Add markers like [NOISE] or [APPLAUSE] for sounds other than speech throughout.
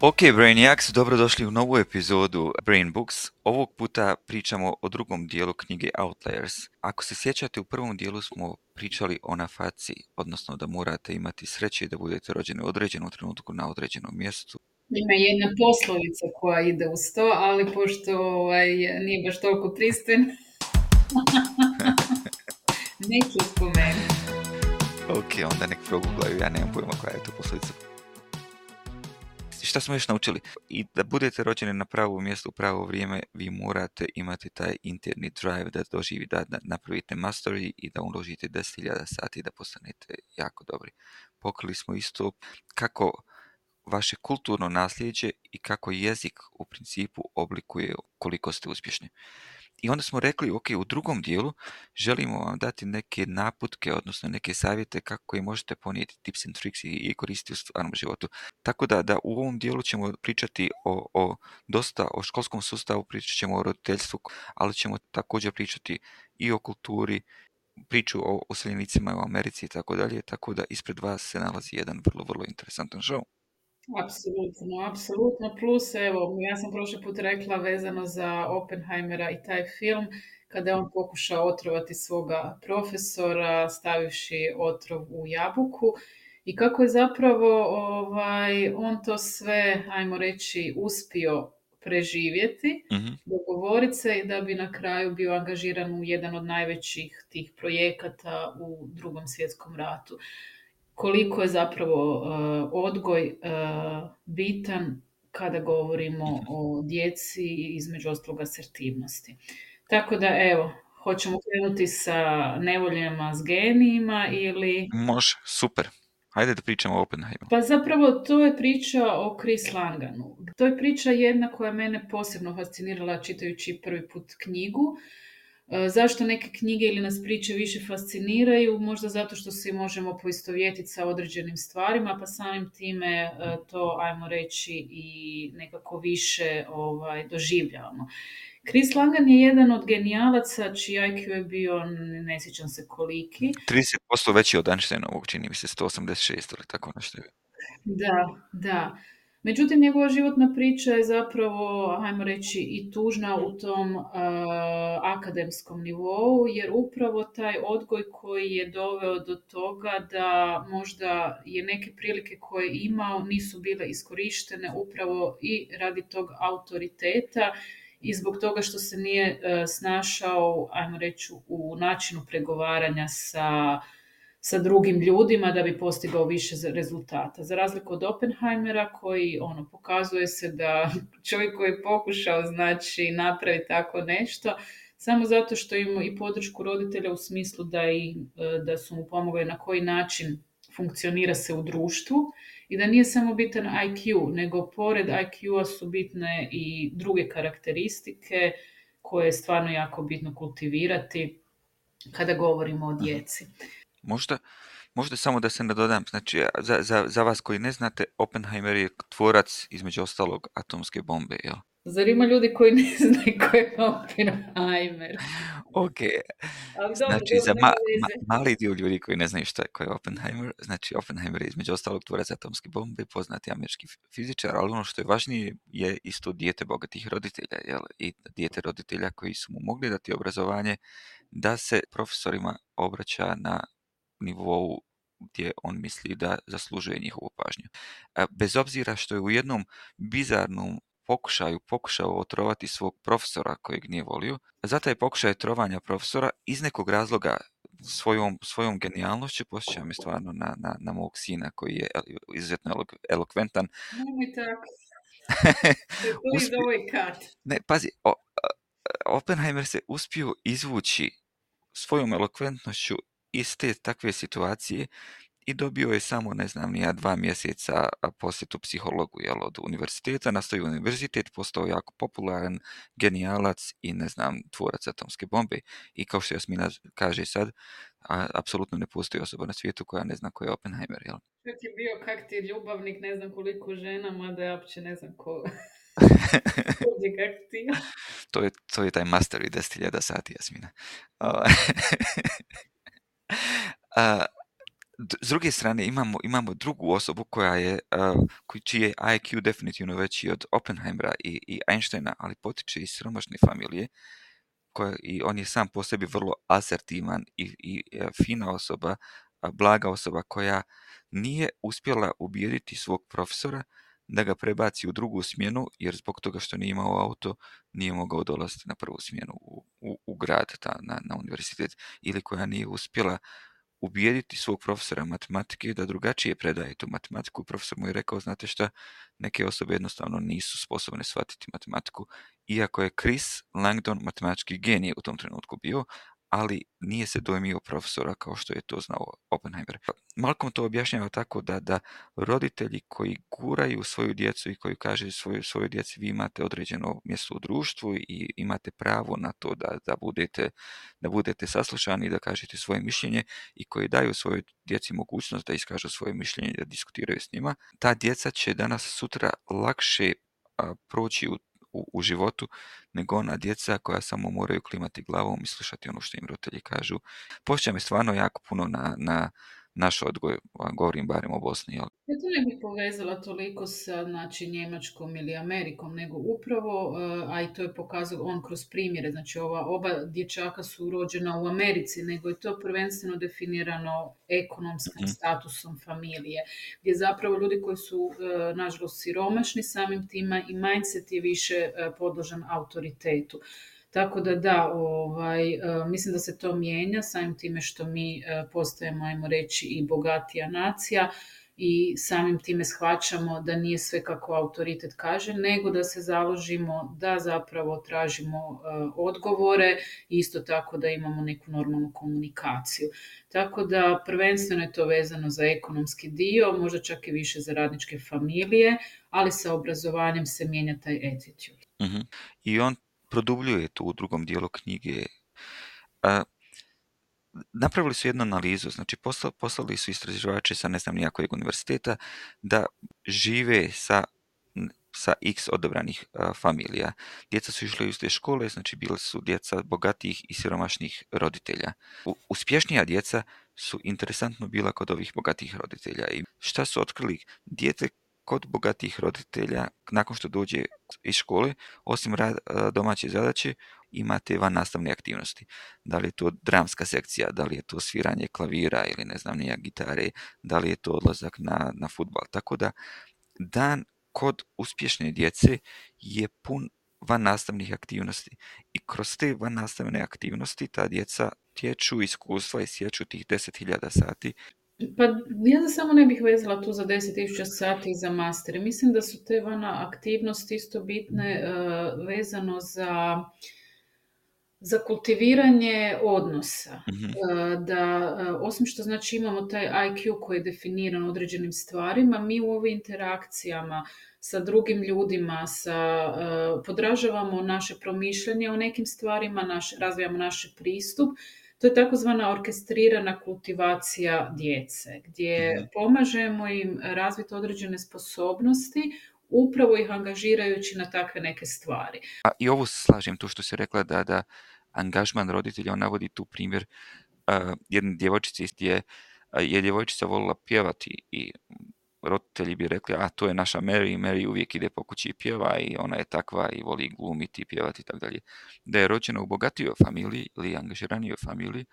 Ok, Brainiacs, dobrodošli u novu epizodu Brain Books. Ovog puta pričamo o drugom dijelu knjige Outliers. Ako se sjećate, u prvom dijelu smo pričali o nafaci, odnosno da morate imati sreće i da budete rođeni u određenom trenutku na određenom mjestu. Ima jedna poslovica koja ide u to, ali pošto ovaj, nije baš toliko pristven, [LAUGHS] neću spomenuti. Ok, onda nek progooglaju, ja nemam pojma koja je to poslovica. Što smo još naučili? I da budete rođeni na pravo mjesto u pravo vrijeme, vi morate imati taj interni drive da doživi, da, napravite mastery i da uložite 10.000 sati da postanete jako dobri. Pokrili smo isto kako vaše kulturno nasljeđe i kako jezik u principu oblikuje koliko ste uspješni. I onda smo rekli, ok, u drugom dijelu želimo vam dati neke naputke, odnosno neke savjete kako koje možete ponijeti tips and tricks i koristiti u stvarnom životu. Tako da, da u ovom dijelu ćemo pričati o, dosta o školskom sustavu, pričat ćemo o roditeljstvu, ali ćemo također pričati i o kulturi, priču o useljenicima u Americi i tako dalje, tako da ispred vas se nalazi jedan vrlo, vrlo interesantan žao. Apsolutno, apsolutno. Plus, evo, ja sam prošli put rekla vezano za Oppenheimera i taj film, kada je on pokušao otrovati svoga profesora stavivši otrov u jabuku i kako je zapravo ovaj, on to sve, ajmo reći, uspio preživjeti, uh-huh. Mhm. dogovoriti se da bi na kraju bio angažiran u jedan od najvećih tih projekata u drugom svjetskom ratu koliko je zapravo eh, odgoj eh, bitan kada govorimo mhm. o djeci i između ostalog asertivnosti. Tako da evo, hoćemo krenuti sa nevoljama s genijima ili... Može, super. Hajde da pričamo o Oppenheimeru. Pa zapravo to je priča o Chris Langanu. To je priča jedna koja mene posebno fascinirala čitajući prvi put knjigu. E, zašto neke knjige ili nas priče više fasciniraju? Možda zato što se možemo poistovjetiti sa određenim stvarima, pa samim time e, to, ajmo reći, i nekako više ovaj, doživljavamo. Chris Langan je jedan od genijalaca čiji IQ je bio, ne sjećam se koliki. 30% veći od Einsteinovog, čini mi se, 186 ili tako nešto je. Da, da. Međutim, njegova životna priča je zapravo, ajmo reći, i tužna u tom eh, akademskom nivou, jer upravo taj odgoj koji je doveo do toga da možda je neke prilike koje je imao nisu bile iskorištene upravo i radi tog autoriteta i zbog toga što se nije eh, snašao, ajmo reći, u načinu pregovaranja sa sa drugim ljudima da bi postigao više rezultata. Za razliku od Oppenheimera koji ono pokazuje se da čovjek koji je pokušao znači napraviti tako nešto samo zato što ima i podršku roditelja u smislu da, i, e, da su mu pomogli na koji način funkcionira se u društvu i da nije samo bitan IQ, nego pored IQ-a su bitne i druge karakteristike koje je stvarno jako bitno kultivirati kada govorimo o djeci. Možda, možda samo da se nadodam, znači za, za, za vas koji ne znate, Oppenheimer je tvorac između ostalog atomske bombe, jel? Zar ima ljudi koji ne [LAUGHS] znaju ko je Oppenheimer? ok, znači za mali dio ljudi koji ne znaju što je, ko je Oppenheimer, znači Oppenheimer je između ostalog tvorac atomske bombe, poznati američki fizičar, ali ono što je važnije je isto dijete bogatih roditelja, I dijete roditelja koji su mu mogli dati obrazovanje da se profesorima obraća na nivou gdje on misli da zaslužuje njihovu pažnju. E, bez obzira što je u jednom bizarnom pokušaju pokušao otrovati svog profesora kojeg nije volio, zato je pokušaj trovanja profesora iz nekog razloga svojom, svojom genijalnošću posjeća stvarno na, na, na, mog sina koji je izuzetno elok, elokventan. [LAUGHS] Uspio... Ne, pazi, Oppenheimer se uspio izvući svojom elokventnošću iz te takve situacije i dobio je samo, ne znam, nija dva mjeseca posjetu psihologu jel, od univerziteta, nastoji univerzitet, postao jako popularan, genijalac i, ne znam, tvorac atomske bombe. I kao što Jasmina kaže sad, a, apsolutno ne postoji osoba na svijetu koja ne zna ko je Oppenheimer. Jel? je bio kak ti ljubavnik, ne znam koliko žena, mada ja uopće ne znam ko. [LAUGHS] to, je, to je taj master i 10.000 sati, Jasmina. [LAUGHS] s druge strane imamo, imamo drugu osobu koja je, koji čiji je IQ definitivno veći od Oppenheimera i, i Einsteina, ali potiče iz siromašne familije koja, i on je sam po sebi vrlo asertivan i, i e, fina osoba, blaga osoba koja nije uspjela ubijediti svog profesora da ga prebaci u drugu smjenu, jer zbog toga što nije imao auto nije mogao dolaziti na prvu smjenu u, u, grad ta, na, na univerzitet ili koja nije uspjela ubijediti svog profesora matematike da drugačije predaje tu matematiku. Profesor mu je rekao, znate šta, neke osobe jednostavno nisu sposobne shvatiti matematiku, iako je Chris Langdon matematički genij u tom trenutku bio, ali nije se mhm. dojmio profesora kao što je to znao Oppenheimer. Malkom to objašnjava tako da, da roditelji koji guraju svoju djecu i koji kaže svoju, svoju djeci vi imate određeno mjesto u društvu i imate pravo na to da, da, budete, da budete saslušani, da kažete svoje mišljenje i koji daju svojoj djeci mogućnost da iskažu svoje mišljenje, i da diskutiraju s njima, ta djeca će danas sutra lakše proći u u životu, nego ona djeca koja samo moraju klimati glavom i slušati ono što im roditelji kažu. Pošća mi stvarno jako puno na, na naš odgoj, govorim barem o Bosni. E, to ne bih povezala toliko sa znači, Njemačkom ili Amerikom, nego upravo, e, a i to je pokazao on kroz primjere, znači ova oba dječaka su urođena u Americi, nego je to prvenstveno definirano ekonomskim mhm. statusom familije, gdje zapravo ljudi koji su e, nažalost siromašni samim tima i mindset je više podložen autoritetu. Tako da da, ovaj, e, mislim da se to mijenja samim time što mi e, postajemo, ajmo reći, i bogatija nacija i samim time shvaćamo da nije sve kako autoritet kaže, nego da se založimo, da zapravo tražimo e, odgovore i isto tako da imamo neku normalnu komunikaciju. Tako da prvenstveno je to vezano za ekonomski dio, možda čak i više za radničke familije, ali sa obrazovanjem se mijenja taj attitude. Mhm. I on produbljuje to u drugom dijelu knjige. Napravili su jednu analizu, znači poslali su istraživače sa ne znam nijakog univerziteta da žive sa sa x odobranih familija. Djeca su išli u te škole, znači bili su djeca bogatijih i siromašnih roditelja. uspješnija djeca su interesantno bila kod ovih bogatih roditelja. I šta su otkrili? djete kod bogatih roditelja, nakon što dođe iz škole, osim e, domaće zadaće, imate van nastavne aktivnosti. Da li je to dramska sekcija, da li je to sviranje klavira ili ne znam nija gitare, da li je to odlazak na, na futbal. Tako da dan kod uspješne djece je pun van nastavnih aktivnosti i kroz te van nastavne aktivnosti ta djeca tječu iskustva i sjeću tih 10.000 sati pa ja samo ne bih vezala tu za 10.000 sati i za master. Mislim da su te vana aktivnosti isto bitne e, vezano za za kultiviranje odnosa. Mhm. E, da, e, osim što znači imamo taj IQ koji je definiran određenim stvarima, mi u ovim interakcijama sa drugim ljudima sa, podražavamo naše promišljanje o nekim stvarima, razvijamo naš pristup to je takozvana orkestrirana kultivacija djece gdje mhm. pomažemo im razviti određene sposobnosti upravo ih angažirajući na takve neke stvari. A i ovo slažem, tu što se rekla da, da angažman roditelja, on navodi tu primjer uh, jedne djevojčice je, je djevojčica volila pjevati i roditelji bi rekli, a to je naša Mary, Mary uvijek ide po kući i pjeva i ona je takva i voli glumiti i pjevati i tako dalje. Da je rođena u bogatijoj familiji ili angažiranijoj familiji,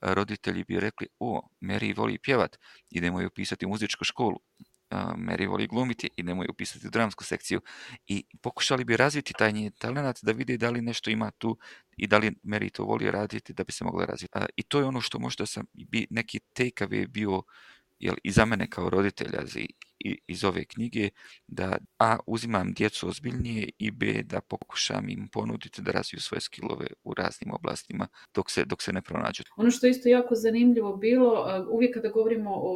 roditelji bi rekli, o, Mary voli pjevat, idemo je upisati u muzičku školu. Mary voli glumiti, idemo je upisati u dramsku sekciju. I pokušali bi razviti taj njen talent da vidi da li nešto ima tu i da li Mary to voli raditi da bi se mogla razviti. I to je ono što možda sam, bi neki take away bio jel, i za mene kao roditelja iz ove knjige da a uzimam djecu ozbiljnije i b da pokušam im ponuditi da razviju svoje skillove u raznim oblastima dok se, dok se ne pronađu. Ono što je isto jako zanimljivo bilo, e, uvijek kada govorimo o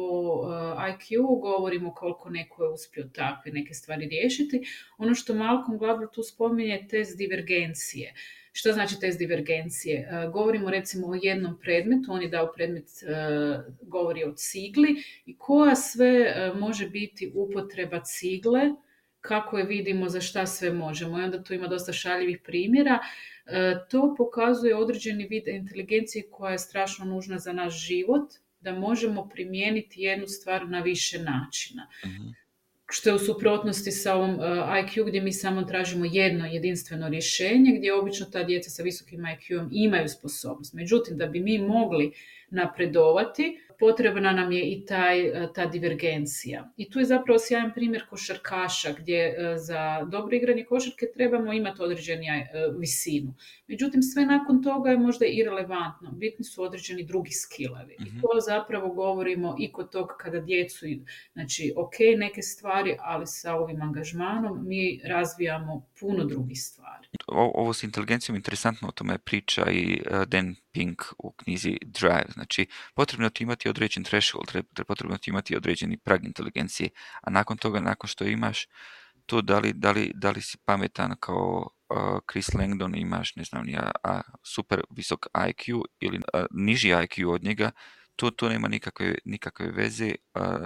e, IQ, govorimo koliko neko je uspio takve neke stvari riješiti. Ono što Malcolm Gladwell tu spominje test divergencije što znači test divergencije? E, govorimo recimo o jednom predmetu, on je dao predmet, e, govori o cigli i koja sve e, može biti upotreba cigle, kako je vidimo, za šta sve možemo. I onda tu ima dosta šaljivih primjera. To pokazuje određeni vid inteligencije koja je strašno nužna za naš život, da možemo primijeniti jednu stvar na više načina. Mhm što je u suprotnosti sa ovom e, IQ gdje mi samo tražimo jedno jedinstveno rješenje gdje obično ta djeca sa visokim IQ-om imaju sposobnost. Međutim, da bi mi mogli napredovati, potrebna nam je i taj, e, ta divergencija. I tu je zapravo sjajan primjer košarkaša gdje e, za dobro igranje košarke trebamo imati određenu e, visinu. Međutim, sve nakon toga je možda relevantno. Bitni su određeni drugi skilovi. I mhm. to zapravo govorimo i kod tog kada djecu, znači ok neke stvari, ali sa ovim angažmanom mi razvijamo puno drugih stvari. Ovo s inteligencijom interesantno o tome priča i e, Dan Pink u knjizi Drive. Znači, potrebno ti imati određen threshold, potrebno ti imati određeni prag inteligencije, a nakon toga, nakon što imaš, to da li, da li, da li si pametan kao e, Chris Langdon imaš, ne znam, a, super visok IQ ili e, niži IQ od njega, to, to nema nikakve, nikakve veze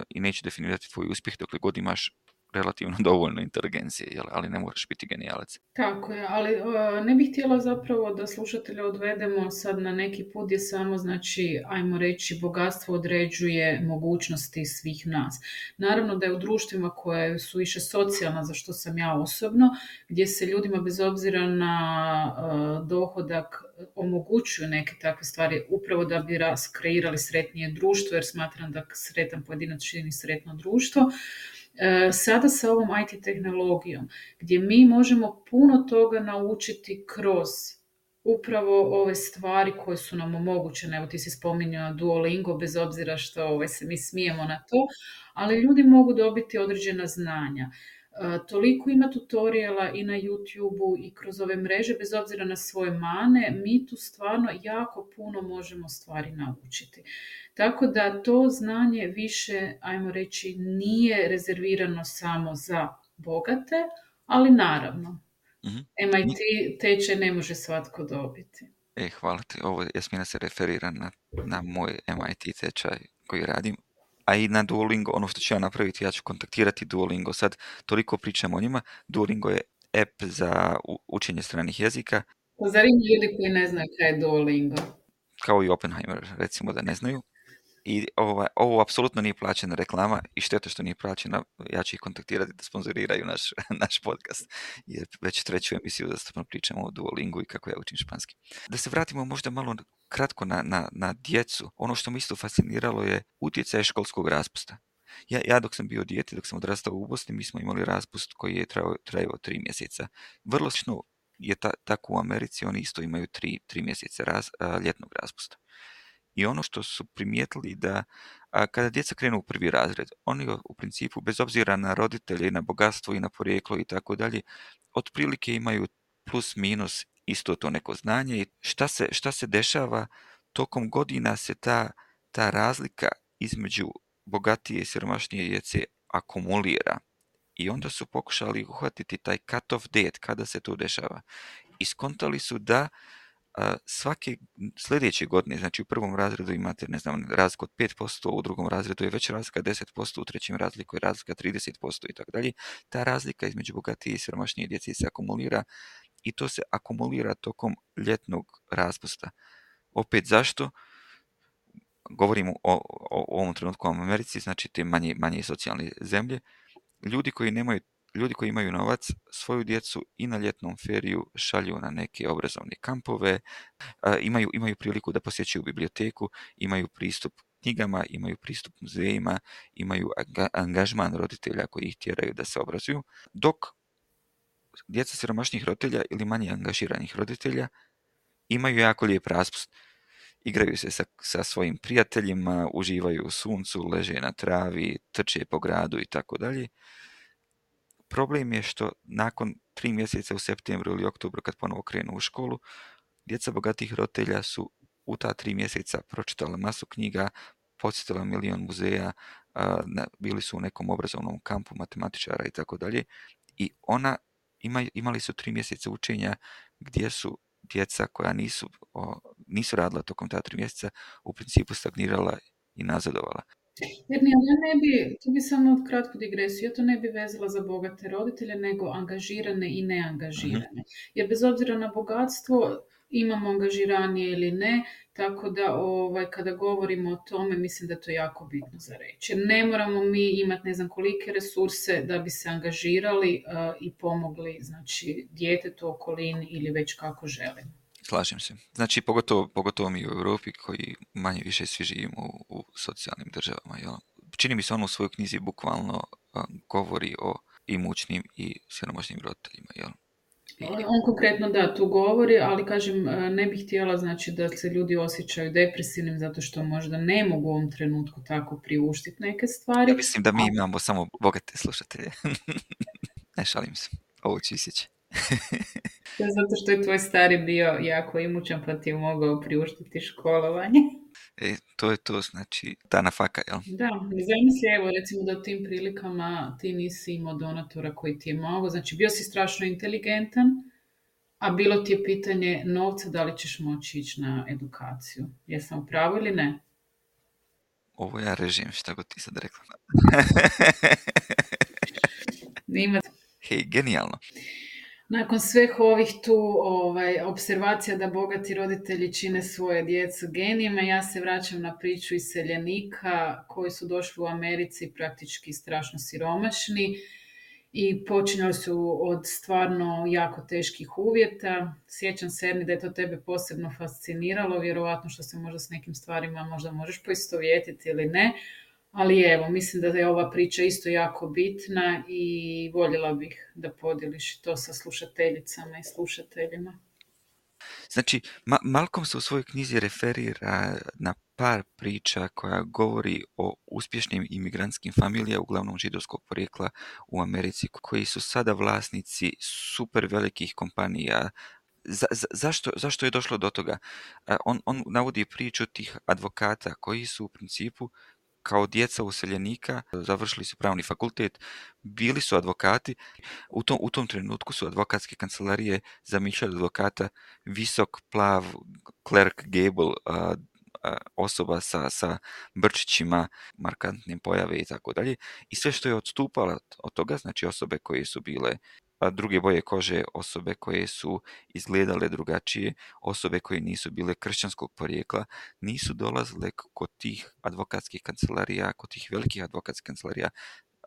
i neće definirati tvoj uspjeh dokle god imaš relativno dovoljno inteligencije, ali ne moraš biti genijalac. Tako je, ali e, ne bih htjela zapravo da slušatelja odvedemo sad na neki put gdje samo, znači, ajmo reći, bogatstvo određuje mogućnosti svih nas. Naravno da je u društvima koje su više socijalna, za što sam ja osobno, gdje se ljudima bez obzira na e, dohodak omogućuju neke takve stvari upravo da bi kreirali sretnije društvo jer smatram da sretan pojedinac čini sretno društvo E, sada sa ovom IT tehnologijom gdje mi možemo puno toga naučiti kroz upravo ove stvari koje su nam omogućene. Evo ti si spominjao Duolingo, bez obzira što ovaj, se mi smijemo na to, ali ljudi mogu dobiti određena znanja. E, toliko ima tutoriala i na YouTubeu i kroz ove mreže, bez obzira na svoje mane, mi tu stvarno jako puno možemo stvari naučiti. Tako da to znanje više, ajmo reći, nije rezervirano samo za bogate, ali naravno, MIT mhm. tečaj ne može svatko dobiti. E, hvala ti. Ovo, Jasmina se referira na, na moj MIT tečaj koji radim, a i na Duolingo, ono što ću ja napraviti, ja ću kontaktirati Duolingo. Sad toliko pričam o njima. Duolingo je app za učenje stranih jezika. To pa ljudi koji ne znaju kaj je Duolingo? Kao i Oppenheimer, recimo da ne znaju i ovo, ovo apsolutno nije plaćena reklama i šteta što nije plaćena, ja ću ih kontaktirati da sponzoriraju naš, [LAUGHS] naš podcast, jer već treću emisiju zastupno pričamo o Duolingu i kako ja učim španski. Da se vratimo možda malo kratko na, na, na djecu, ono što me isto fasciniralo je utjecaj školskog raspusta. Ja, ja dok sam bio dijete, dok sam odrastao u Bosni, mi smo imali raspust koji je trajao, trajao tri mjeseca. Vrlo slično je ta, tako u Americi, oni isto imaju tri, tri mjeseca raz, ljetnog raspusta. I ono što su primijetili da a, kada djeca krenu u prvi razred, oni u principu, bez obzira na roditelje, na bogatstvo i na porijeklo i tako dalje, otprilike imaju plus minus isto to neko znanje i šta se, šta se dešava tokom godina se ta, ta razlika između bogatije i siromašnije djece akumulira. I onda su pokušali uhvatiti taj cut-off date, kada se to dešava. Iskontali su da svake sljedeće godine, znači u prvom razredu imate, ne znam, razliku od 5%, u drugom razredu je već razlika 10%, u trećem razliku je razlika 30% i tako dalje. Ta razlika između bogatije i siromašnije djece se akumulira i to se akumulira tokom ljetnog raspusta. Opet zašto? Govorimo o, ovom trenutku u Americi, znači te manje, manje socijalne zemlje. Ljudi koji nemaju ljudi koji imaju novac svoju djecu i na ljetnom feriju šalju na neke obrazovne kampove, imaju, imaju priliku da posjećuju biblioteku, imaju pristup knjigama, imaju pristup muzejima, imaju angažman roditelja koji ih tjeraju da se obrazuju, dok djeca siromašnih roditelja ili manje angažiranih roditelja imaju jako lijep raspust. Igraju se sa, sa svojim prijateljima, uživaju u suncu, leže na travi, trče po gradu i tako dalje. Problem je što nakon tri mjeseca u septembru ili oktobru kad ponovo krenu u školu, djeca bogatih roditelja su u ta tri mjeseca pročitala masu knjiga, posjetila milion muzeja, bili su u nekom obrazovnom kampu matematičara i tako dalje. I ona imali su tri mjeseca učenja gdje su djeca koja nisu, nisu radila tokom ta tri mjeseca u principu stagnirala i nazadovala. Jer ja ne bi, to bi samo kratku digresiju, ja to ne bi vezala za bogate roditelje, nego angažirane i neangažirane. Mhm. Jer bez obzira na bogatstvo, imamo angažiranje ili ne, tako da ovaj, kada govorimo o tome mislim da je to jako bitno za reći. Ne moramo mi imati ne znam kolike resurse da bi se angažirali eh, i pomogli znači, djetetu, okolini ili već kako želimo. Slažem se. Znači, pogotovo, pogotovo mi u Europi koji manje više svi živimo u, socijalnim državama. Jel? Čini mi se ono u svojoj knjizi bukvalno um, govori o imućnim i siromašnim roditeljima. Jel? On konkretno da, tu govori, ali kažem, e, ne bih htjela znači da se ljudi osjećaju depresivnim zato što možda ne mogu u ovom trenutku tako priuštiti neke stvari. Ja mislim da mi imamo samo bogate slušatelje. [LAUGHS] ne šalim se, ovo ću isjeći. Zato što je tvoj stari bio jako imućan pa ti je mogao priuštiti školovanje. E, to je to, znači, ta faka, jel? Da, zamisli, evo, recimo da u tim prilikama ti nisi imao donatora koji ti je mogao, znači bio si strašno inteligentan, a bilo ti je pitanje novca da li ćeš moći ići na edukaciju. Jesam pravo ili ne? Ovo ja režim, šta god ti sad rekla. Hej, genijalno. Nakon sveh ovih tu ovaj, observacija da bogati roditelji čine svoje djecu genijima, ja se vraćam na priču iseljenika koji su došli u Americi praktički strašno siromašni i počinjali su od stvarno jako teških uvjeta. Sjećam se, Erni, da je to tebe posebno fasciniralo, vjerojatno što se možda s nekim stvarima možda možeš poistovjetiti ili ne, ali evo, mislim da je ova priča isto jako bitna i voljela bih da podijeliš to sa slušateljicama i slušateljima. Znači, Ma- Malkom se u svojoj knjizi referira na par priča koja govori o uspješnim imigrantskim familija, uglavnom židovskog porijekla u Americi, koji su sada vlasnici super velikih kompanija, za, za, zašto, zašto je došlo do toga? On, on navodi priču tih advokata koji su u principu kao djeca useljenika završili su pravni fakultet, bili su advokati, u tom, u tom trenutku su advokatske kancelarije zamišljali advokata visok, plav, Clerk Gable, osoba sa, sa brčićima, markantnim pojave i tako dalje. I sve što je odstupalo od toga, znači osobe koje su bile druge boje kože, osobe koje su izgledale drugačije, osobe koje nisu bile kršćanskog porijekla, nisu dolazile kod tih advokatskih kancelarija, kod tih velikih advokatskih kancelarija,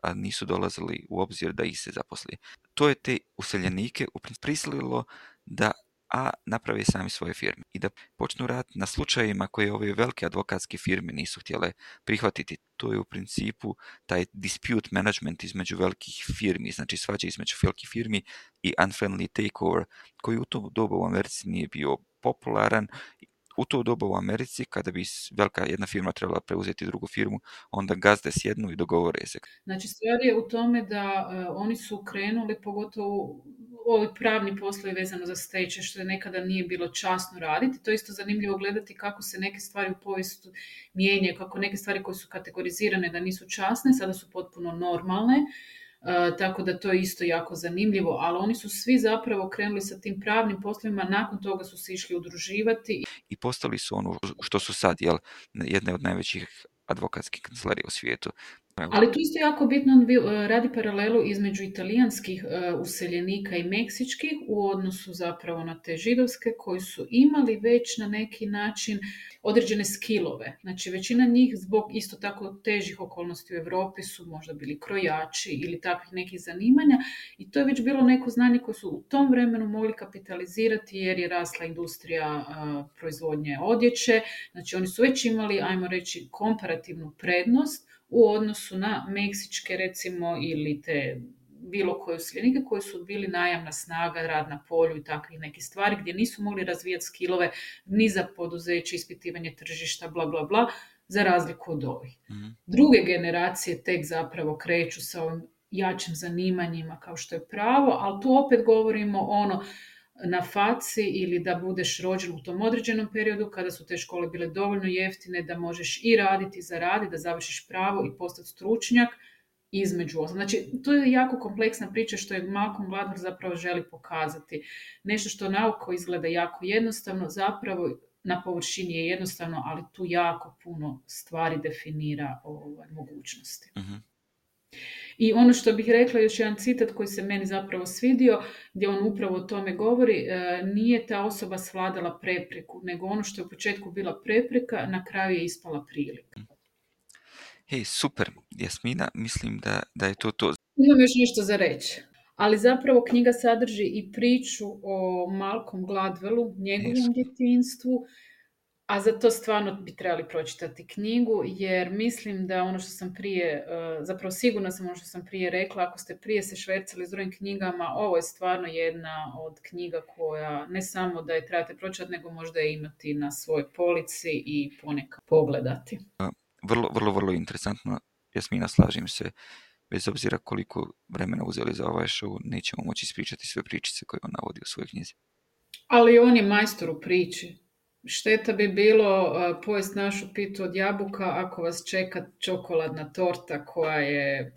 a nisu dolazili u obzir da ih se zaposli. To je te useljenike prisililo da a naprave sami svoje firme i da počnu rad na slučajevima koje ove velike advokatske firme nisu htjele prihvatiti. To je u principu taj dispute management između velikih firmi, znači svađa između velikih firmi i unfriendly takeover koji u to dobu u Americi nije bio popularan u to doba u Americi, kada bi velika jedna firma trebala preuzeti drugu firmu, onda gazde sjednu i dogovore se. Znači, stvar je u tome da e, oni su krenuli, pogotovo ovi pravni poslovi vezano za steće, što je nekada nije bilo časno raditi. To je isto zanimljivo gledati kako se neke stvari u povijesti mijenjaju, kako neke stvari koje su kategorizirane da nisu časne, sada su potpuno normalne tako da to je isto jako zanimljivo, ali oni su svi zapravo krenuli sa tim pravnim poslovima, nakon toga su se išli udruživati. I postali su ono što su sad, jel, jedne od najvećih advokatskih kancelarija u svijetu. Ali tu isto jako bitno e, radi paralelu između italijanskih e, useljenika i meksičkih u odnosu zapravo na te židovske koji su imali već na neki način određene skillove. Znači većina njih zbog isto tako težih okolnosti u Europi su možda bili krojači ili takvih nekih zanimanja i to je već bilo neko znanje koje su u tom vremenu mogli kapitalizirati jer je rasla industrija e, proizvodnje odjeće. Znači oni su već imali, ajmo reći, komparativnu prednost u odnosu na meksičke recimo ili te bilo koje useljenike koji su bili najamna snaga, rad na polju i takvih nekih stvari gdje nisu mogli razvijati skillove ni za poduzeće, ispitivanje tržišta, bla, bla, bla, za razliku od ovih. Mhm. Druge generacije tek zapravo kreću sa ovim jačim zanimanjima kao što je pravo, ali tu opet govorimo ono na faci ili da budeš rođen u tom određenom periodu kada su te škole bile dovoljno jeftine da možeš i raditi i zaraditi, da završiš pravo i postati stručnjak između osam. Znači, to je jako kompleksna priča što je Malcolm Gladwell zapravo želi pokazati. Nešto što nauko izgleda jako jednostavno, zapravo na površini je jednostavno, ali tu jako puno stvari definira ovaj, mogućnosti. uh i ono što bih rekla, još jedan citat koji se meni zapravo svidio, gdje on upravo o tome govori, e, nije ta osoba svladala prepreku, nego ono što je u početku bila prepreka, na kraju je ispala prilika. Hej, super, Jasmina, mislim da, da je to to. Imam još nešto za reći. Ali zapravo knjiga sadrži i priču o Malkom Gladvelu, njegovom djetinstvu, a za to stvarno bi trebali pročitati knjigu jer mislim da ono što sam prije, e, zapravo sigurno sam ono što sam prije rekla, ako ste prije se švercali s drugim knjigama, ovo je stvarno jedna od knjiga koja ne samo da je trebate pročitati, nego možda je imati na svojoj polici i ponekad pogledati. Vrlo, vrlo, vrlo interesantno. Jasmina, slažem se. Bez obzira koliko vremena uzeli za ovaj show, nećemo moći ispričati sve pričice koje on navodi u svojoj knjizi. Ali on je majstor u priči. Šteta bi bilo pojest našu pitu od jabuka ako vas čeka čokoladna torta koja je,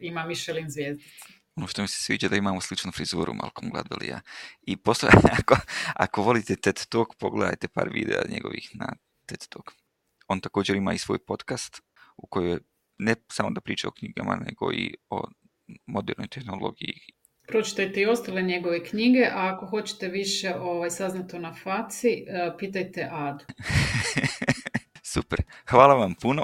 ima Michelin zvijezdice. Ono što mi se sviđa da imamo sličnu frizuru Malcolm Gladwellija. I posle, [LAUGHS] ako, ako volite TED Talk, pogledajte par videa njegovih na TED Talk. On također ima i svoj podcast u kojoj ne samo da priča o knjigama, nego i o modernoj tehnologiji Pročitajte i ostale njegove knjige, a ako hoćete više ovaj, saznato na faci, e, pitajte Adu. [LAUGHS] Super. Hvala vam puno.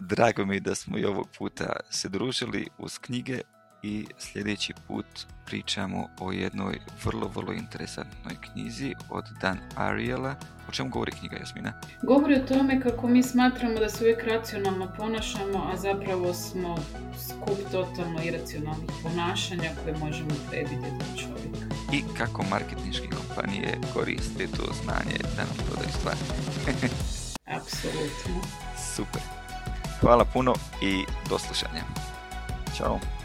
Drago mi je da smo i ovog puta se družili uz knjige i sljedeći put pričamo o jednoj vrlo, vrlo interesantnoj knjizi od Dan Ariela. O čemu govori knjiga Jasmina? Govori o tome kako mi smatramo da se uvijek racionalno ponašamo, a zapravo smo skup totalno iracionalnih ponašanja koje možemo predvidjeti čovjeka. I kako marketinške kompanije koriste to znanje da nam prodaju stvari. [LAUGHS] Apsolutno. Super. Hvala puno i do slušanja. Ćao.